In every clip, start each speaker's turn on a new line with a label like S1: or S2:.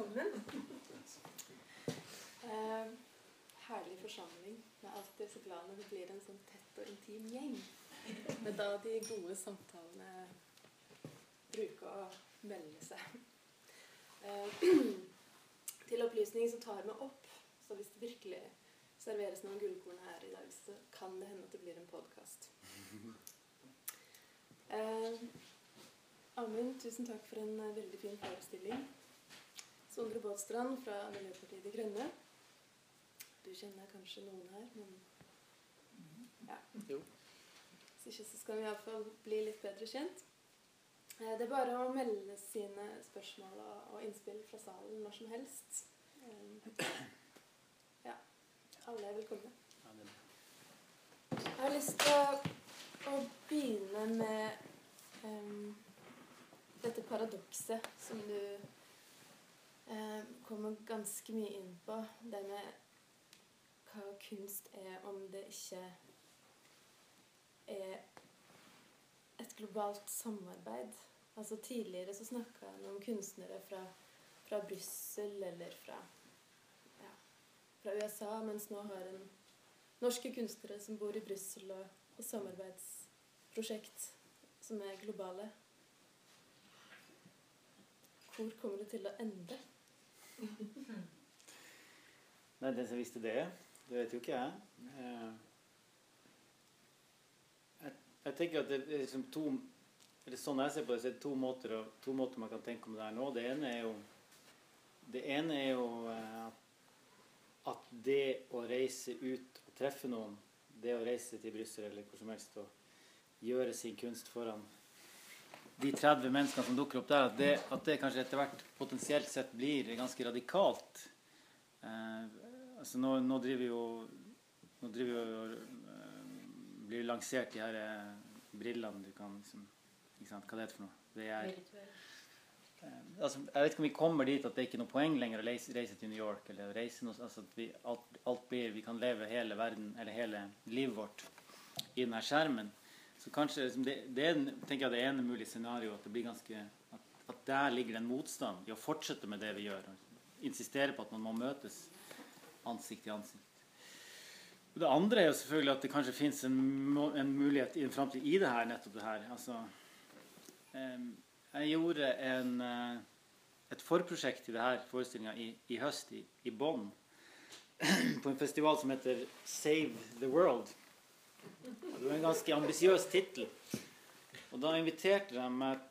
S1: velkommen. Eh, herlig forsamling. Jeg er alltid så glad når det blir en sånn tett og intim gjeng. Det er da de gode samtalene bruker å melde seg. Eh, til opplysning så tar vi opp, så hvis det virkelig serveres noen gullkorn her i dag, så kan det hende at det blir en podkast. Eh, Amund, tusen takk for en veldig fin forestilling. Sondre Båtstrand fra Miljøpartiet De Grønne. Du kjenner kanskje noen her, men ja.
S2: Jo.
S1: Hvis ikke så skal vi iallfall bli litt bedre kjent. Eh, Det er bare å melde sine spørsmål og innspill fra salen når som helst. Eh, Ja. Alle er velkomne. Jeg har lyst til å, å begynne med um, dette paradokset som du eh, kommer ganske mye inn på. Det med hva kunst er om det ikke er et globalt samarbeid. Altså Tidligere så snakka han om kunstnere fra, fra Brussel eller fra, ja, fra USA, mens nå har en norske kunstnere som bor i Brussel, og, og samarbeidsprosjekt som er globale. Hvor kommer det til å ende?
S2: Nei, den som visste det, det vet jo ikke jeg. Eh, Jeg, jeg tenker at det er liksom to eller Sånn jeg ser på det, så er det to måter, to måter man kan tenke om det her nå. Det ene er jo det ene er jo eh, at det å reise ut og treffe noen, det å reise til Brussel eller hvor som helst og gjøre sin kunst foran de 30 menneskene som dukker opp der, at det, at det kanskje etter hvert potensielt sett blir ganske radikalt. Eh, altså nå, nå driver jo Nå driver jo eh, blir lansert de her eh, brillene du kan liksom ikke sant, Hva det heter for noe? Er, eh, altså, jeg vet ikke om vi kommer dit at det ikke er noe poeng lenger å reise, reise til New York. eller reise noe, altså at vi, alt, alt blir, vi kan leve hele verden, eller hele livet vårt i denne skjermen. Så kanskje liksom, det, det er, tenker jeg det ene mulige scenarioet at det blir ganske at, at der ligger det en motstand i å fortsette med det vi gjør. og Insistere på at man må møtes ansikt til ansikt. Det andre er jo selvfølgelig at det kanskje fins en, en mulighet i en framtid i det her, nettopp det her. Altså, jeg gjorde en, eh, et forprosjekt til det her forestillinga i, i høst i, i Bonn. På en festival som heter Save the World. Det var en ganske ambisiøs tittel. Og da inviterte de meg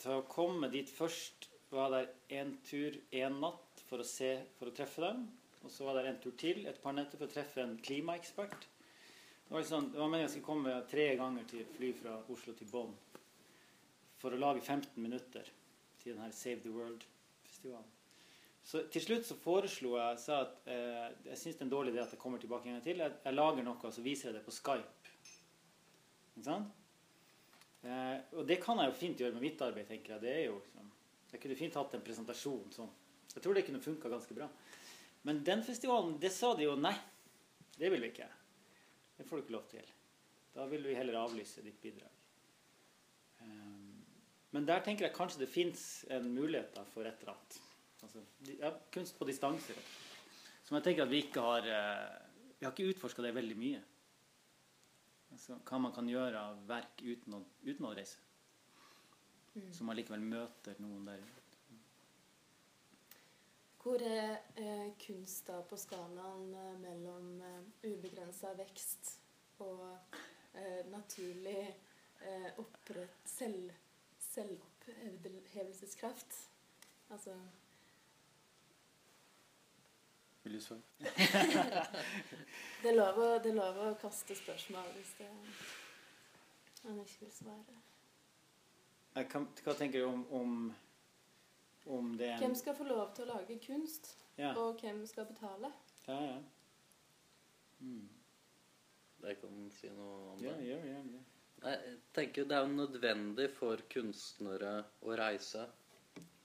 S2: til å komme dit først. Var der en tur, en natt, for å, se, for å treffe dem. Og så var det en tur til, et par netter, for å treffe en klimaekspert. Det var, liksom, det var meningen jeg skulle komme tre ganger til fly fra Oslo til Bonn for å lage 15 minutter til denne Save the World-festivalen. Så til slutt så foreslo jeg sa at eh, jeg syns det er en dårlig idé at jeg kommer tilbake en gang til. Jeg, jeg lager noe, og så viser jeg det på Skype. Ikke sant? Eh, og det kan jeg jo fint gjøre med mitt arbeid, tenker jeg. Det er jo liksom, Jeg kunne fint hatt en presentasjon sånn. Jeg tror det kunne funka ganske bra. Men den festivalen, det sa de jo nei. Det vil vi ikke. Det får du ikke lov til. Da vil vi heller avlyse ditt bidrag. Um, men der tenker jeg kanskje det fins en mulighet for et eller annet. Altså, ja, kunst på distanse. Som jeg tenker at vi ikke har eh, Vi har ikke utforska det veldig mye. Altså, hva man kan gjøre av verk uten å, uten å reise. Som allikevel møter noen der.
S1: Hvor er eh, kunst da på skalaen eh, mellom eh, ubegrensa vekst og eh, naturlig eh, opprett selv, selvopphevelseskraft? Altså
S2: Vil du svare?
S1: det er, lov å, lov å kaste spørsmål hvis det han ikke vil svare.
S2: Kan, hva tenker du om, om, om det en-
S1: Hvem skal få lov til å lage kunst,
S2: Ja,
S1: og hvem skal betale?
S2: ja. ja. Mm.
S3: Jeg kan si noe om
S2: Ja,
S3: det.
S2: ja, ja. det.
S3: Nei, Jeg tenker det er jo nødvendig for kunstnere å reise.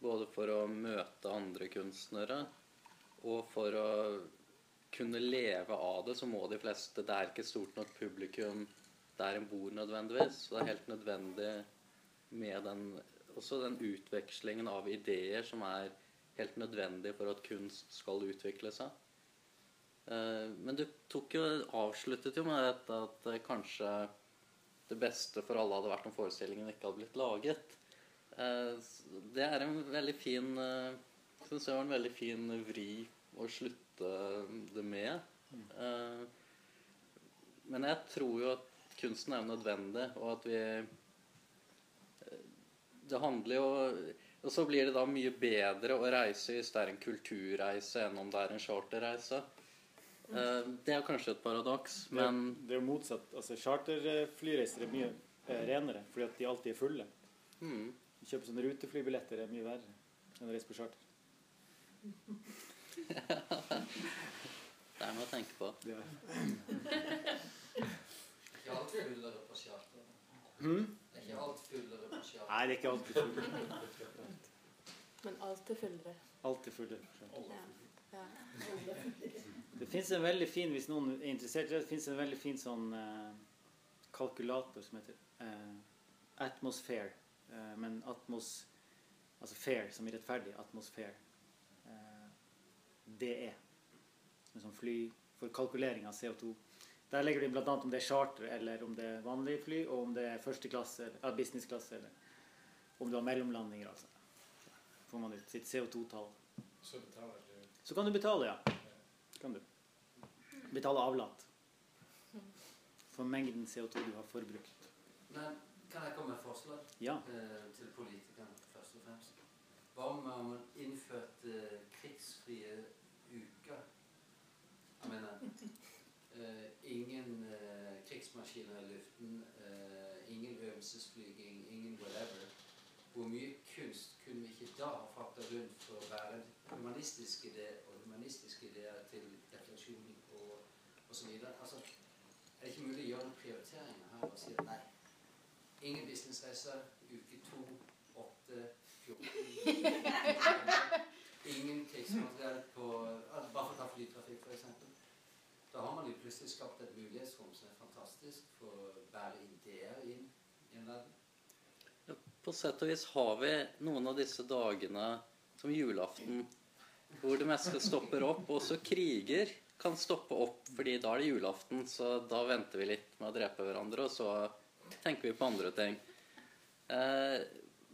S3: Både for å møte andre kunstnere og for å kunne leve av det, så må de fleste Det er ikke stort nok publikum der en bor nødvendigvis. Så det er helt nødvendig med den, også den utvekslingen av ideer som er helt nødvendig for at kunst skal utvikle seg. Eh, men du tok jo, avsluttet jo med dette at eh, kanskje det beste for alle hadde vært om forestillingen ikke hadde blitt laget. Eh, det er en veldig fin synes jeg var en veldig fin vri å slutte det med. Men jeg tror jo at kunsten er nødvendig, og at vi Det handler jo Og så blir det da mye bedre å reise hvis det er en kulturreise enn om det er en charterreise. Eh, det er kanskje et paradoks, men
S2: Det, er jo motsatt. Altså, Charterflyreiser er mye eh, renere fordi at de alltid er fulle.
S3: mm.
S2: Kjøpe sånne ruteflybilletter er mye verre enn å reise på charter.
S3: Det er noe å tenke på.
S2: Det er.
S4: Ikke alt fullere på charter.
S2: Hmm?
S4: Det er ikke alt fullere på charter.
S2: Nei, det er ikke alltid fulle.
S1: Men alt er fullere.
S2: Alltid er på.
S1: Ja. ja.
S2: Det fins en veldig fin, hvis noen er interessert i det, det finnes en veldig fin sånn uh, kalkulator som heter uh, Atmosphere. Uh, men atmos Altså fair, som i rettferdig. Atmosfære. Eh, DE. En sånn fly for kalkulering av CO2. Der legger du inn bl.a. om det er charter eller om det er vanlig fly, og om det er første klasse, eller businessklasse, eller om du har mellomlandinger. altså. får man ut sitt CO2-tall.
S4: Så betaler du
S2: Så kan du betale, ja. Kan du. Betale avlat for mengden CO2 du har forbrukt.
S4: Men kan jeg komme med et forslag
S2: Ja.
S4: eh, til politikerne først og fremst? Hva om man innførte eh, krigsfrie uker? Jeg mener eh, ingen eh, krigsmaskiner i luften, eh, ingen øvelsesflyging, ingen whatever. Hvor mye kunst kunne vi ikke da ha frakta rundt for å være en humanistisk og humanistiske ideer til refleksjon og osv.? Altså, er det ikke mulig å gjøre noen prioriteringer her og si at nei, ingen businessreiser, uke to, åtte, 14 Ingen krigsmateriell på Bare for å ta flytrafikk, f.eks. Da har man jo plutselig skapt et mulighetsrom som er fantastisk for å bære ideer inn i en verden.
S3: På sett og vis har vi noen av disse dagene som julaften, hvor det meste stopper opp. Også kriger kan stoppe opp, fordi da er det julaften, så da venter vi litt med å drepe hverandre, og så tenker vi på andre ting. Eh,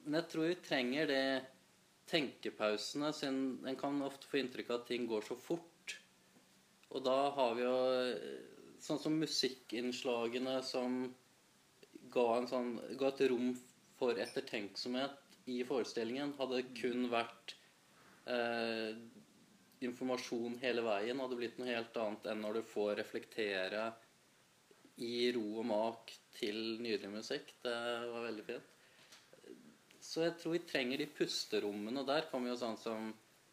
S3: men jeg tror vi trenger det tenkepausene, siden en kan ofte få inntrykk av at ting går så fort. Og da har vi jo eh, sånn som musikkinnslagene som ga, sånn, ga et rom for ettertenksomhet i forestillingen. Hadde kun vært eh, informasjon hele veien, hadde blitt noe helt annet enn når du får reflektere i ro og mak til nydelig musikk. Det var veldig fint. Så jeg tror vi trenger de pusterommene. Og der kommer jo sånn som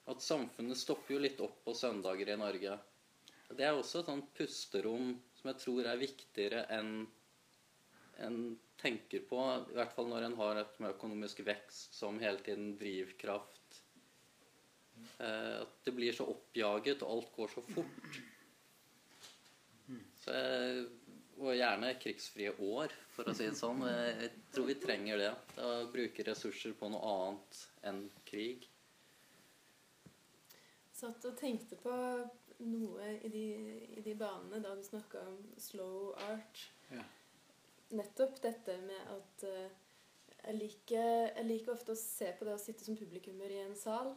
S3: at samfunnet stopper jo litt opp på søndager i Norge. Det er også et sånt pusterom som jeg tror er viktigere enn en tenker på, i hvert fall når en har et med økonomisk vekst som hele tiden drivkraft. Eh, at det blir så oppjaget, og alt går så fort. Så jeg, og gjerne krigsfrie år, for å si det sånn. Jeg tror vi trenger det. Å bruke ressurser på noe annet enn krig.
S1: Satt og tenkte på noe i de, i de banene da du snakka om slow art.
S2: Ja.
S1: Nettopp dette med at eh, jeg, liker, jeg liker ofte å se på det å sitte som publikummer i en sal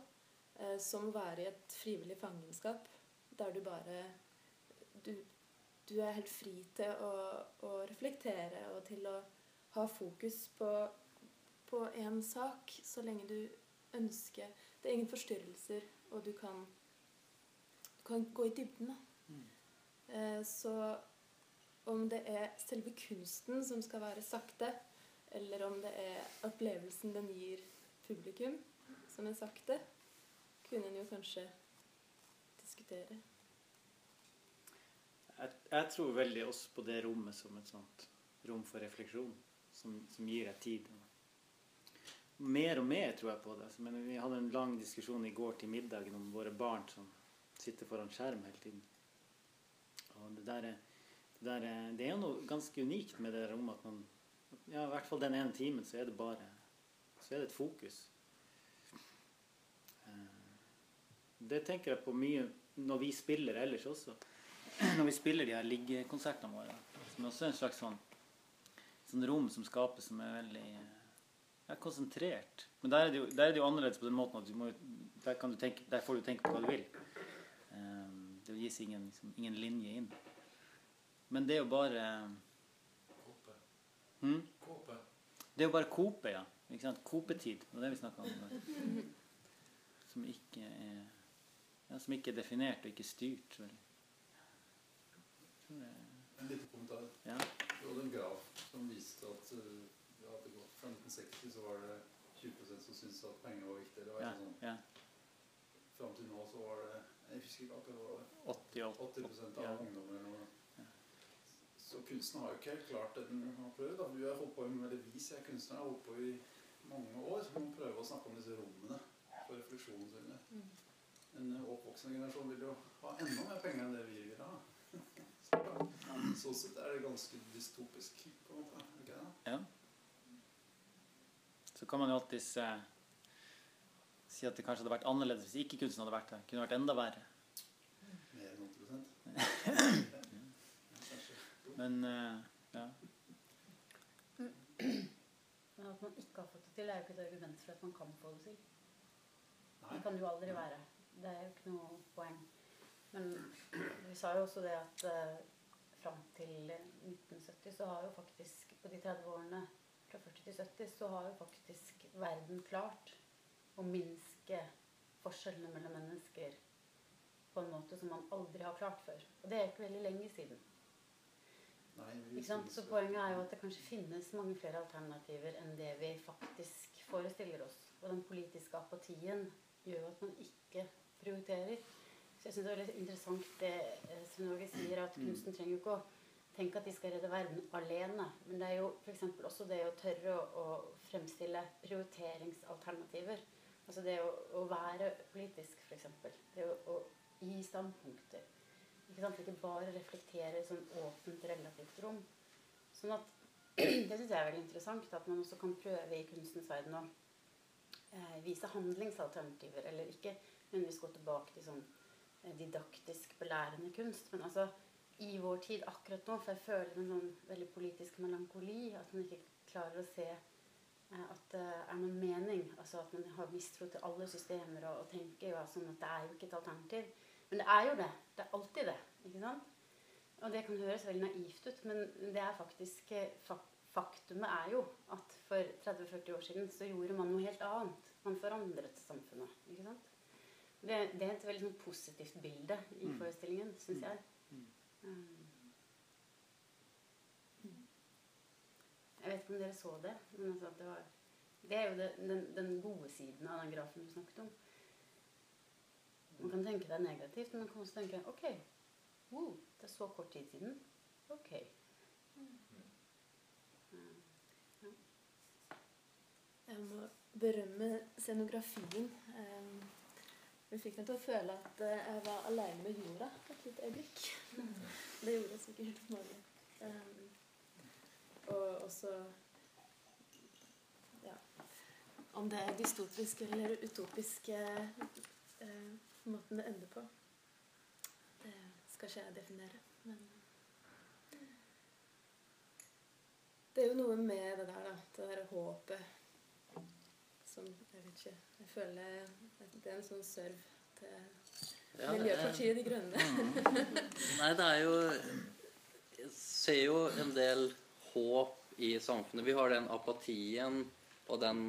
S1: eh, som å være i et frivillig fangenskap, der du bare du, du er helt fri til å, å, reflektere og til å ha fokus på, på en sak så lenge du ønsker Det er ingen forstyrrelser, og du kan, du kan gå i dybden. Da. Eh, så om det er selve kunsten som skal være sakte, eller om det er opplevelsen den gir publikum, som er sakte, kunne en jo kanskje diskutere.
S2: Jeg, jeg tror veldig også på det rommet som et sånt rom for refleksjon, som, som gir deg tid. Mer og mer tror jeg på det. Men vi hadde en lang diskusjon i går til middagen om våre barn som sitter foran skjerm hele tiden. Og det der er, det, der er, det er noe ganske unikt med det rommet at man Ja, i hvert fall den ene timen så er det bare Så er det et fokus. Eh, det tenker jeg på mye når vi spiller ellers også. Når vi spiller de her liggekonsertene våre. Som også er en slags sånn, sånn rom som skapes som er veldig ja, konsentrert. Men der er, det jo, der er det jo annerledes på den måten at du må, der, kan du tenke, der får du tenke på hva du vil. Um, det gis ingen, liksom, ingen linje inn. Men det er jo bare
S4: Kåpe.
S2: Hmm?
S4: Kåpe.
S2: Det er jo bare kope, ja. Ikke sant? Kopetid. Det var det vi snakka om. Som ikke er ja, Som ikke er definert og ikke styrt. Vel. Jeg
S5: En liten kommentar.
S2: Ja.
S5: Du hadde en graf som viste at uh, ja, det gått fra 1960 så var det 20% som syntes at penger var viktig. Det var
S2: Ja,
S5: sånn.
S2: ja.
S5: Fram til nå så var det Jeg husker ikke akkurat hva det var.
S2: 88.
S5: 80 av
S2: Ja.
S5: ungdommer eller. Så kunsten har jo ikke helt klart det den har prøvd. Du har holdt på i, eller vi, sier kunstnere, har holdt på i mange år. Så må prøve å snakke om disse rommene for refleksjonen sin. En eh, oppvoksende generasjon vil jo ha enda mer penger enn det vi vil ha. Så, sett er det ganske dystopisk, på en måte. Ikke det?
S2: Ja. Så kan man jo alltids eh, si at det kanskje hadde vært annerledes hvis ikke kunsten hadde vært der. Kunne vært enda verre.
S5: Mer enn 80 ja.
S2: Men eh, ja.
S6: Men at man ikke har fått det til, er jo ikke et argument for at man kan få det til. Det kan det jo aldri være. Det er jo ikke noe poeng. Men vi sa jo også det at uh, fram til 1970 så har jo faktisk På de 30 årene fra 40 til 70 så har jo faktisk verden klart å minske forskjellene mellom mennesker på en måte som man aldri har klart før. Og det er ikke veldig lenge siden.
S5: Nei,
S6: Ikke sant? Så poenget er jo at det kanskje finnes mange flere alternativer enn det vi faktisk forestiller oss. Og den politiske apatien gjør at man ikke prioriterer. Så jeg syns det er veldig interessant det som Norge sier, at kunsten trenger jo ikke å tenke at de skal redde verden alene. Men det er jo f.eks. også det å tørre å, å fremstille prioriteringsalternativer. Altså det å, å være politisk, f.eks. Det å, å gi standpunkter. Ikke sant? Ikke bare reflektere i sånn åpent, relativt rom. Sånn at Det syns jeg er veldig interessant. At man også kan prøve i kunstens verden å eh, vise handlingsalternativer. Eller ikke nødvendigvis gå tilbake til sånn eh, didaktisk belærende kunst. Men altså i vår tid akkurat nå, for jeg føler en sånn veldig politisk melankoli. At man ikke klarer å se eh, at det er noen mening. Altså at man har mistro til alle systemer og, og tenker jo sånn at det er jo ikke et alternativ. Men det er jo det. Det er alltid det. ikke sant? Og det kan høres veldig naivt ut, men det er faktisk eh, Faktumet er jo at for 30-40 år siden så gjorde man noe helt annet. Man forandret samfunnet. ikke sant? Det, det er et veldig sånn positivt bilde i
S2: Mm.
S6: forestillingen, syns jeg.
S2: Mm.
S6: Um, Jeg vet ikke om dere så det, men altså at det var Det er jo det, den, den gode siden av den grafen du snakket om. Man kan tenke det er negativt, men man kan også tenke ok, wow, det er så kort tid siden. Ok.
S1: Jeg må berømme scenografien. Det fikk meg til å føle at eh, jeg var alene med jorda et lite øyeblikk. Det gjorde jeg sikkert mange. Um, og også ja, Om det er dystopisk eller utopisk eh, måten det ender på, det skal ikke jeg definere. Men det er jo noe med det der, da. Det der håpet som Jeg vet ikke. Jeg føler at det er en sånn serv til
S3: Ja,
S1: Miljøpartiet De Grønne.
S3: Nei, det er jo Jeg ser jo en del håp i samfunnet. Vi har den apatien og den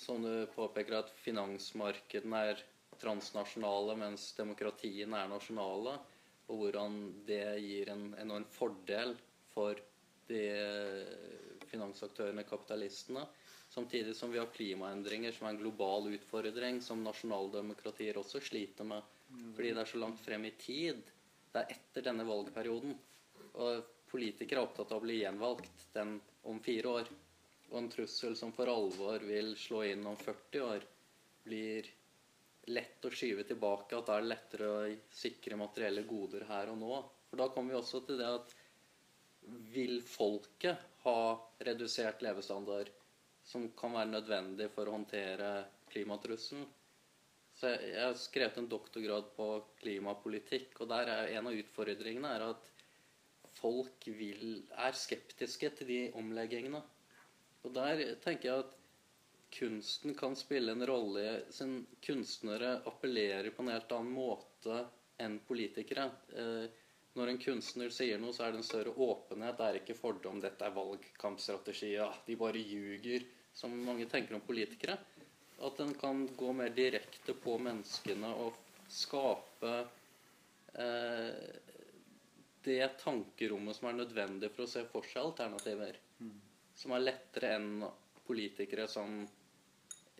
S3: som du påpeker, at finansmarkedene er transnasjonale, mens demokratiene er nasjonale. Og hvordan det gir en enorm fordel for de finansaktørene, kapitalistene. Samtidig som vi har klimaendringer, som er en global utfordring, som nasjonaldemokratier også sliter med. Fordi det er så langt frem i tid. Det er etter denne valgperioden. Og politikere er opptatt av å bli gjenvalgt den om fire år. Og en trussel som for alvor vil slå inn om 40 år, blir lett å skyve tilbake. At da er det lettere å sikre materielle goder her og nå. For da kommer vi også til det at vil folket ha redusert levestandard som kan være nødvendig for å håndtere klimatrusselen, Så jeg, jeg har skrevet en doktorgrad på klimapolitikk, og der er en av utfordringene er at folk vil, er skeptiske til de omleggingene. Og der tenker jeg at kunsten kan spille en rolle siden kunstnere appellerer på en helt annen måte enn politikere. Eh, når en kunstner sier noe, så er det en større åpenhet. Det er ikke fordom. Dette er valgkampstrategi. Ja, de bare ljuger. Som mange tenker om politikere. At en kan gå mer direkte på menneskene og skape eh, det tankerommet som er nødvendig for å se for seg alternativer.
S2: Mm.
S3: Som er lettere enn politikere som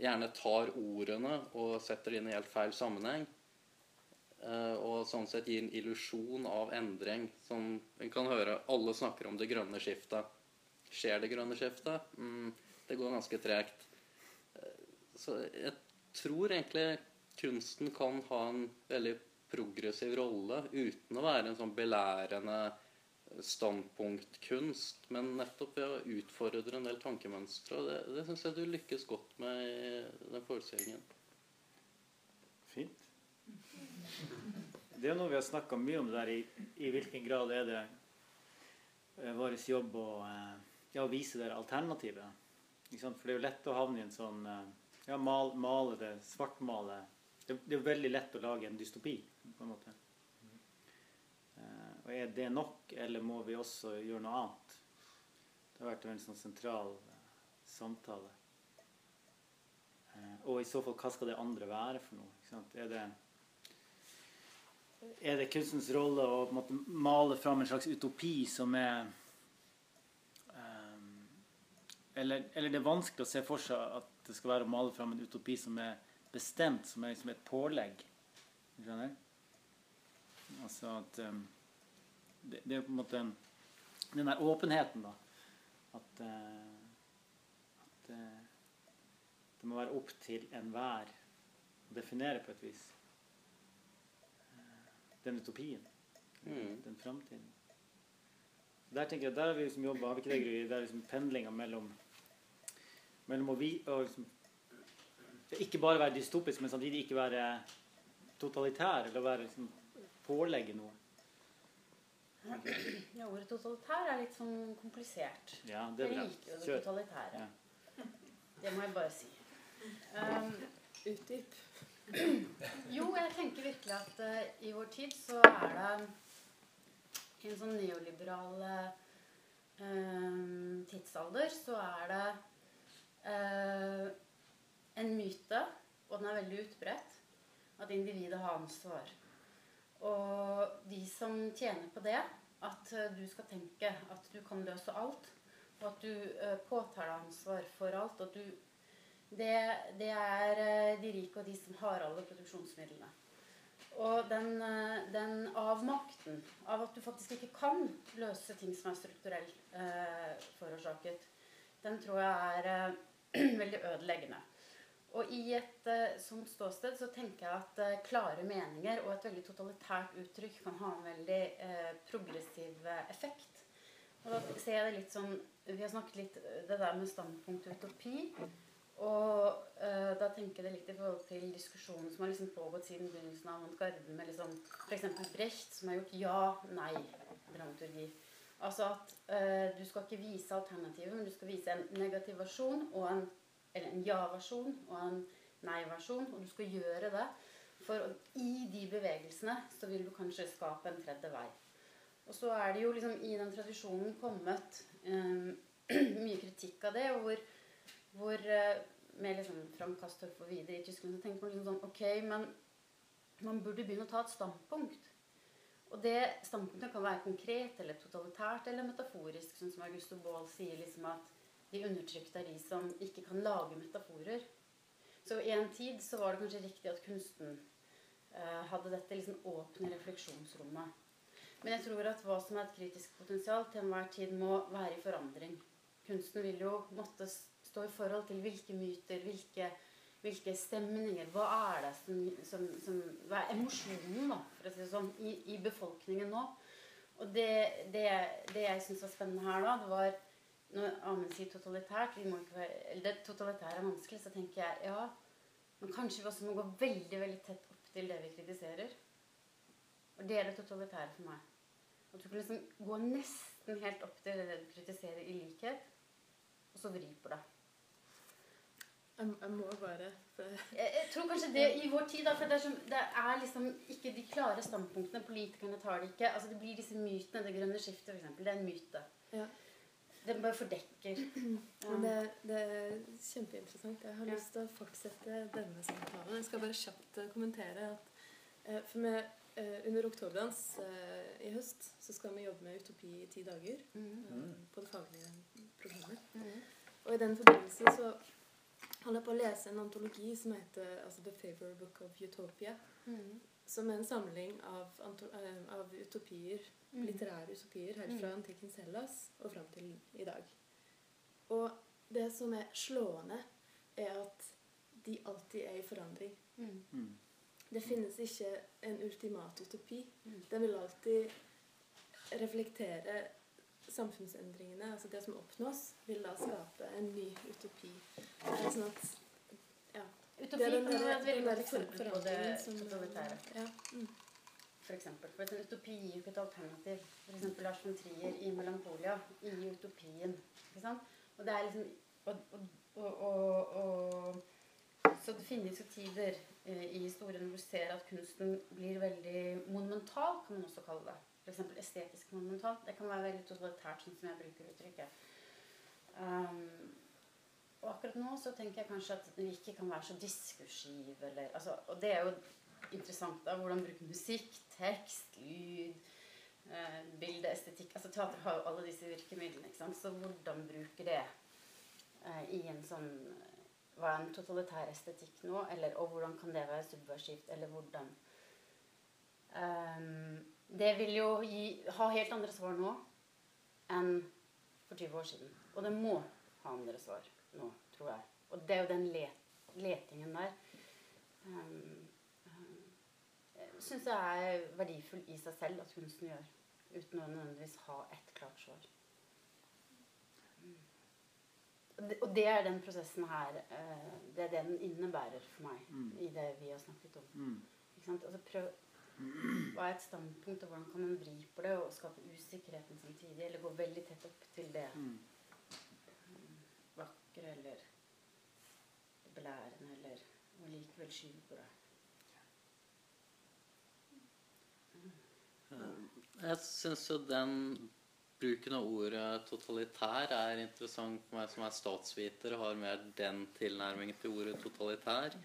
S3: gjerne tar ordene og setter det inn i helt feil sammenheng. Eh, og sånn sett gir en illusjon av endring. Som en kan høre alle snakker om det grønne skiftet. Skjer det grønne skiftet? Mm, det går ganske tregt. Så jeg tror egentlig kunsten kan ha en veldig progressiv rolle uten å være en sånn belærende standpunktkunst, men nettopp ved å utfordre en del tankemønstre. Og det, det syns jeg du lykkes godt med i den forestillingen.
S2: Fint. Det er noe vi har snakka mye om det der i, i hvilken grad er det eh, vår jobb å, eh, ja, å vise det alternativet. For det er jo lett å havne i en sånn eh, ja, mal, male det, svartmale det, det er jo veldig lett å lage en dystopi, på en måte. Eh, og er det nok, eller må vi også gjøre noe annet? Det har vært en veldig sånn sentral eh, samtale. Og i så fall, hva skal det andre være for noe? Er det er det kunstens rolle å måte, male fram en slags utopi som er eller, eller det er vanskelig å se for seg at det skal være å male fram en utopi som er bestemt, som er liksom et pålegg. Skjønner? Altså at um, det, det, er på en måte den der åpenheten, da. At, uh, at uh, det må være opp til enhver å definere på et vis den utopien.
S3: Mm.
S2: Den framtiden. Der tenker jeg, der har vi liksom jobba, har vi ikke det, Gry? Det er liksom pendlinga mellom mellom å vi, og liksom, ikke bare være dystopisk, men samtidig ikke være totalitær, eller være liksom, pålegge noe.
S6: Ja, ordet totalitær er litt sånn komplisert.
S2: Ja, det er bra.
S6: liker jo det
S2: Kjør.
S6: totalitære. Det må jeg bare si. Um,
S1: Utdyp.
S6: jo, jeg tenker virkelig at uh, i vår tid så er det i en sånn neoliberal eh, tidsalder så er det eh, en myte, og den er veldig utbredt, at individet har ansvar. Og de som tjener på det, at eh, du skal tenke at du kan løse alt, og at du eh, påtar deg ansvar for alt, at du det, det er eh, de rike og de som har alle produksjonsmidlene. Og den, eh, den avmakten av at du faktisk ikke kan løse ting som er strukturelt eh, forårsaket, den tror jeg er eh, veldig ødeleggende. Og i et eh, sånt ståsted så tenker jeg at eh, klare meninger og et veldig totalitært uttrykk kan ha en veldig eh, progressiv effekt. Og da ser jeg det litt sånn Vi har snakket litt det der med standpunkt utopi. Og uh, da tenker jeg det litt i forhold til diskusjonen som har liksom pågått siden begynnelsen av avantgarden, med liksom f.eks. Brecht, som har gjort ja-nei-dramaturgi. Altså at uh, du skal ikke vise alternativet, men du skal vise en negativ versjon og en eller en ja-versjon og en nei-versjon, og du skal gjøre det. For i de bevegelsene så vil du kanskje skape en tredje vei. Og så er det jo liksom i den tradisjonen kommet um, mye kritikk av det, hvor, hvor eh, med liksom Frank Kastorf og videre i Tyskland så tenker man liksom sånn Ok, men man burde begynne å ta et standpunkt. Og det standpunktet kan være konkret eller totalitært eller metaforisk, sånn som Augusto Baal sier liksom at de undertrykte er de som ikke kan lage metaforer. Så i en tid så var det kanskje riktig at kunsten eh, hadde dette liksom åpne refleksjonsrommet. Men jeg tror at hva som er et kritisk potensial til enhver tid må være i forandring. Kunsten vil jo måtte stå i forhold til hvilke myter, hvilke, hvilke stemninger, hva er det som, som, som Hva er emosjonen, da, for å si det sånn, i, i befolkningen nå? Og det, det, det jeg syns var spennende her da, det var når Amund sier totalitært være, eller Det totalitære er vanskelig, så tenker jeg ja, Men kanskje vi også må gå veldig veldig tett opp til det vi kritiserer. Og det er det totalitære for meg. At du kan liksom gå nesten helt opp til det du kritiserer i likhet, og så vri på det.
S1: Jeg, jeg må bare
S6: Jeg, jeg tror kanskje det i vår tid, da, for det er, som, det er liksom ikke de klare standpunktene. Politikerne tar det ikke. altså Det blir disse mytene. Det grønne skiftet, f.eks. Det er en myte.
S1: Ja.
S6: Den bare fordekker.
S1: Ja. det, det er kjempeinteressant. Jeg har
S6: Ja.
S1: lyst til å fortsette denne samtalen. Jeg skal bare kjapt eh, kommentere at eh, for med, eh, under Oktoberdans i høst så skal vi jobbe med utopi i ti dager
S6: Mhm.
S1: eh, på det faglige programmet.
S6: Mm.
S1: Og i den forbindelse så holder på å lese en antologi som heter altså The Favor Book of Utopia.
S6: Mm.
S1: Som er en samling av, anto- eh, av utopier,
S6: mm.
S1: litterære utopier helt fra
S6: Mm.
S1: antikkens Hellas og fram til i dag. Og det som er slående, er at de alltid er i forandring.
S6: Mhm.
S2: Mm.
S1: Det finnes ikke en ultimat utopi.
S6: Mm.
S1: Den vil alltid reflektere samfunnsendringene. Altså det som oppnås, vil da skape en ny utopi. Er sånn at ja,
S6: Utopi
S1: det er den
S6: være et veldig godt eksempel på det totalitære.
S1: Ja. Mm.
S6: For eksempel. For en utopi gir jo ikke et alternativ. Eksempel Lars von Trier i 'Melankolia' i utopien. Ikke sant? Og det er liksom og, og, og, og, Så det finnes jo tider eh, i historien hvor du ser at kunsten blir veldig monumental, kan man også kalle det. F.eks. estetisk monumentalt. Det kan være veldig totalitært, sånn som jeg bruker uttrykket. Um, og akkurat nå så tenker jeg kanskje at vi ikke kan være så diskursive, eller altså, Og det er jo interessant, da. Hvordan bruke musikk, tekst, lyd, eh, bilde, estetikk Altså teater har jo alle disse virkemidlene, ikke sant. Så hvordan bruke det eh, i en sånn Hva er en totalitær estetikk nå? Eller, og hvordan kan det være subversivt? Eller hvordan Ehm, Det vil jo gi, ha helt andre svar nå enn for 20 år siden. Og det må ha andre svar nå, tror jeg. Og det er jo den let, letingen der um, um, syns jeg er verdifull i seg selv at kunsten gjør. Uten å nødvendigvis ha ett klart svar. Og det- er den prosessen her eh, Det er det den innebærer for meg
S2: Mm.
S6: i det vi har snakket om.
S2: Mm.
S6: Altså prøv, hva er et standpunkt, og hvordan kan man vri på det og skape usikkerheten samtidig? Eller gå veldig tett opp til det
S2: Mm.
S6: vakre eller det belærende, eller og likevel skyve på det.
S3: Jeg syns jo den bruken av ordet totalitær er interessant for meg som er statsviter og har mer den tilnærmingen til ordet totalitær.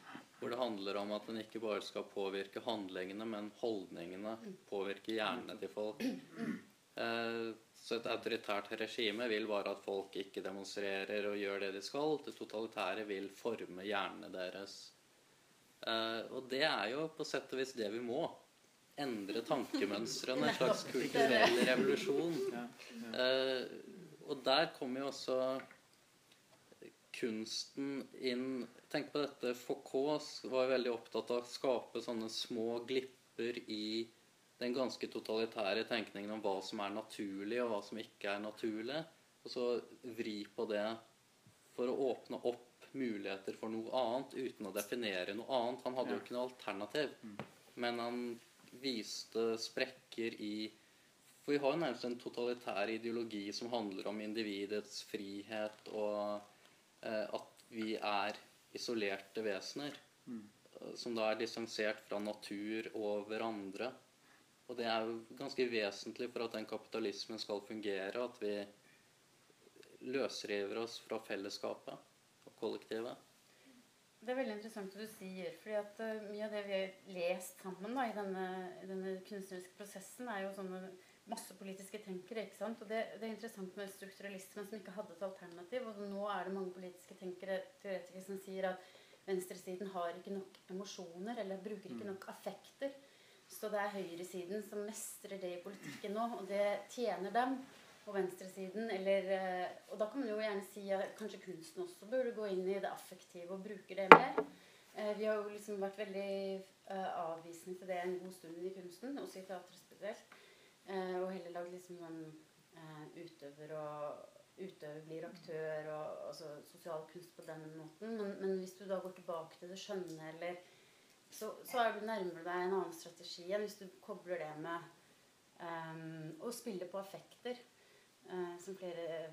S3: Hvor det handler om at den ikke bare skal påvirke handlingene, men holdningene. Påvirke hjernene til folk. Eh, Så et autoritært regime vil bare at folk ikke demonstrerer og gjør det de skal. Det totalitære vil forme hjernene deres. Eh, Og det er jo på sett og vis det vi må. Endre tankemønstrene. En slags kulturell revolusjon.
S2: Ja.
S3: Eh, og der kommer jo også kunsten inn Tenk på dette. Foucault var veldig opptatt av å skape sånne små glipper i den ganske totalitære tenkningen om hva som er naturlig, og hva som ikke er naturlig. Og så vri på det for å åpne opp muligheter for noe annet uten å definere noe annet. Han hadde jo ikke noe alternativ,
S2: Mm.
S3: men han viste sprekker i For vi har jo nærmest en totalitær ideologi som handler om individets frihet og at vi er isolerte vesener.
S2: Mm.
S3: eh, Som da er distansert fra natur og hverandre. Og det er jo ganske vesentlig for at den kapitalismen skal fungere, at vi løsriver oss fra fellesskapet og kollektivet.
S6: Det er veldig interessant det du sier. fordi at eh, Mye av det vi har lest sammen da, i denne, denne kunstneriske prosessen, er jo sånne massepolitiske tenkere. ikke sant? Og det, det er interessant med strukturalismen som ikke hadde et alternativ. Og nå er det mange politiske tenkere teoretikere som sier at venstresiden har ikke nok emosjoner, eller bruker ikke
S2: Mm.
S6: nok affekter. Så det er høyresiden som mestrer det i politikken nå, og det tjener dem. Og venstresiden, eller eh, Og da kan man jo gjerne si at kanskje kunsten også burde gå inn i det affektive og bruke det mer. Eh, Vi har jo liksom vært veldig eh, avvisende til det en god stund i kunsten, også i teatret spesielt. Og heller lagd liksom eh, utøver- og utøver blir aktør og altså, sosial kunst på den måten. Men, men hvis du da går tilbake til det skjønne, eller så, så er du nærmere deg en annen strategi enn hvis du kobler det med um, å spille på affekter. Uh, som flere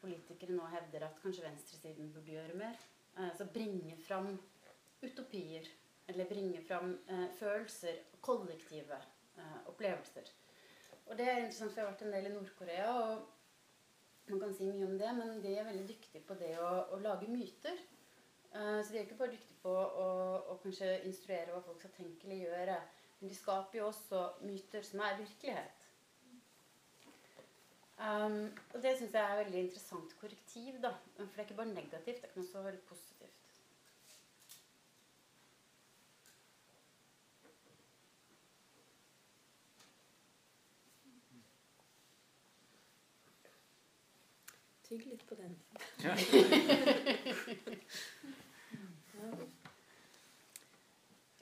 S6: politikere nå hevder at kanskje venstresiden burde gjøre mer. Altså så bringe fram utopier. Eller bringe fram eh, følelser, kollektive opplevelser. Og det er interessant, for jeg har vært en del i Nord-Korea. og Man kan si mye om det, men de er veldig dyktige på det å, å lage myter. Uh, så de er ikke bare dyktige på å, å, kanskje instruere hva folk skal tenke eller gjøre. Men de skaper jo også myter som er virkelighet. Um, og det syns jeg er veldig interessant korrektiv. da, For det er ikke bare negativt, det kan også være positivt.
S1: Tygg litt på den.
S2: Ja.
S1: ja.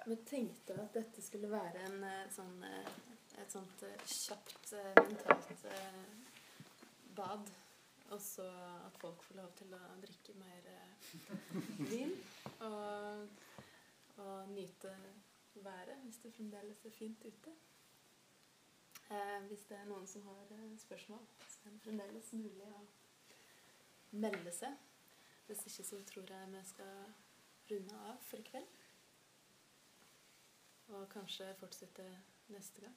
S1: Vi tenkte at dette skulle være en eh, sånn, eh, et sånt eh, kjapt mentalt bad. Og så at folk får lov til å drikke mer vin. Og, og nyte været hvis det fremdeles er fint ute. Eh, hvis det er noen som har spørsmål, så er det fremdeles mulig å melde seg. Hvis ikke så tror jeg vi skal runde av for i kveld. Og kanskje fortsette neste gang.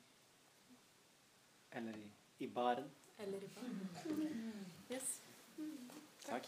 S2: Eller i, i baren.
S1: Eller ribba. Yes.
S2: Takk.